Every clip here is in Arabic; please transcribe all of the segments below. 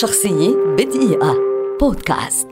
شخصية بدقيقة. بودكاست.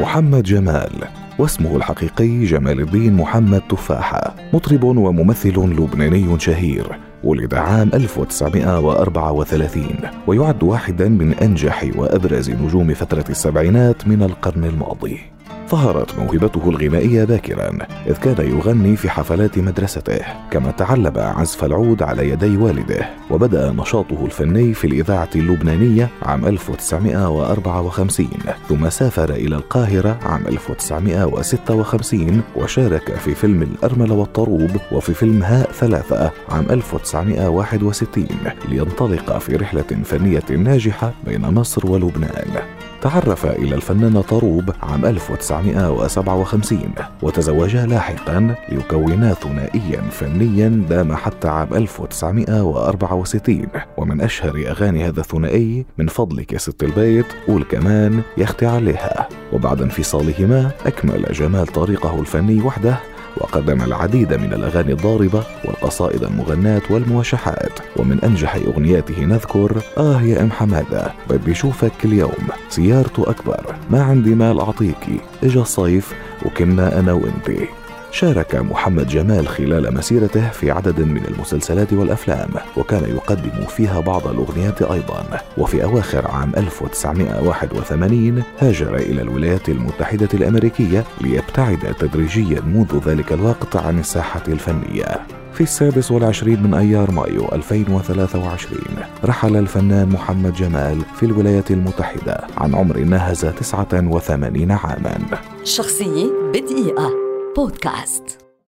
محمد جمال واسمه الحقيقي جمال الدين محمد تفاحة مطرب وممثل لبناني شهير ولد عام 1934 ويعد واحدا من أنجح وأبرز نجوم فترة السبعينات من القرن الماضي. ظهرت موهبته الغنائية باكرا إذ كان يغني في حفلات مدرسته كما تعلم عزف العود على يدي والده وبدأ نشاطه الفني في الإذاعة اللبنانية عام 1954 ثم سافر إلى القاهرة عام 1956 وشارك في فيلم الأرملة والطروب وفي فيلم هاء ثلاثة عام 1961 لينطلق في رحلة فنية ناجحة بين مصر ولبنان. تعرف إلى الفنانة طروب عام 1957 وتزوجا لاحقا ليكونا ثنائيا فنيا دام حتى عام 1964 ومن أشهر أغاني هذا الثنائي من فضلك يا ست البيت قول كمان يختي عليها. وبعد انفصالهما أكمل جمال طريقه الفني وحده وقدم العديد من الأغاني الضاربة والقصائد المغناة والمواشحات. ومن أنجح أغنياته نذكر آه يا أم حمادة بدي شوفك كل يوم سيارته أكبر. ما عندي مال أعطيكي إجا الصيف وكنا أنا وإنتي شارك محمد جمال خلال مسيرته في عدد من المسلسلات والأفلام وكان يقدم فيها بعض الأغنيات أيضا. وفي أواخر عام 1981 هاجر إلى الولايات المتحدة الأمريكية ليبتعد تدريجيا منذ ذلك الوقت عن الساحة الفنية. في السادس والعشرين من أيار مايو 2023 رحل الفنان محمد جمال في الولايات المتحدة عن عمر ناهز 89 عاما. شخصية بدقيقة بودكاست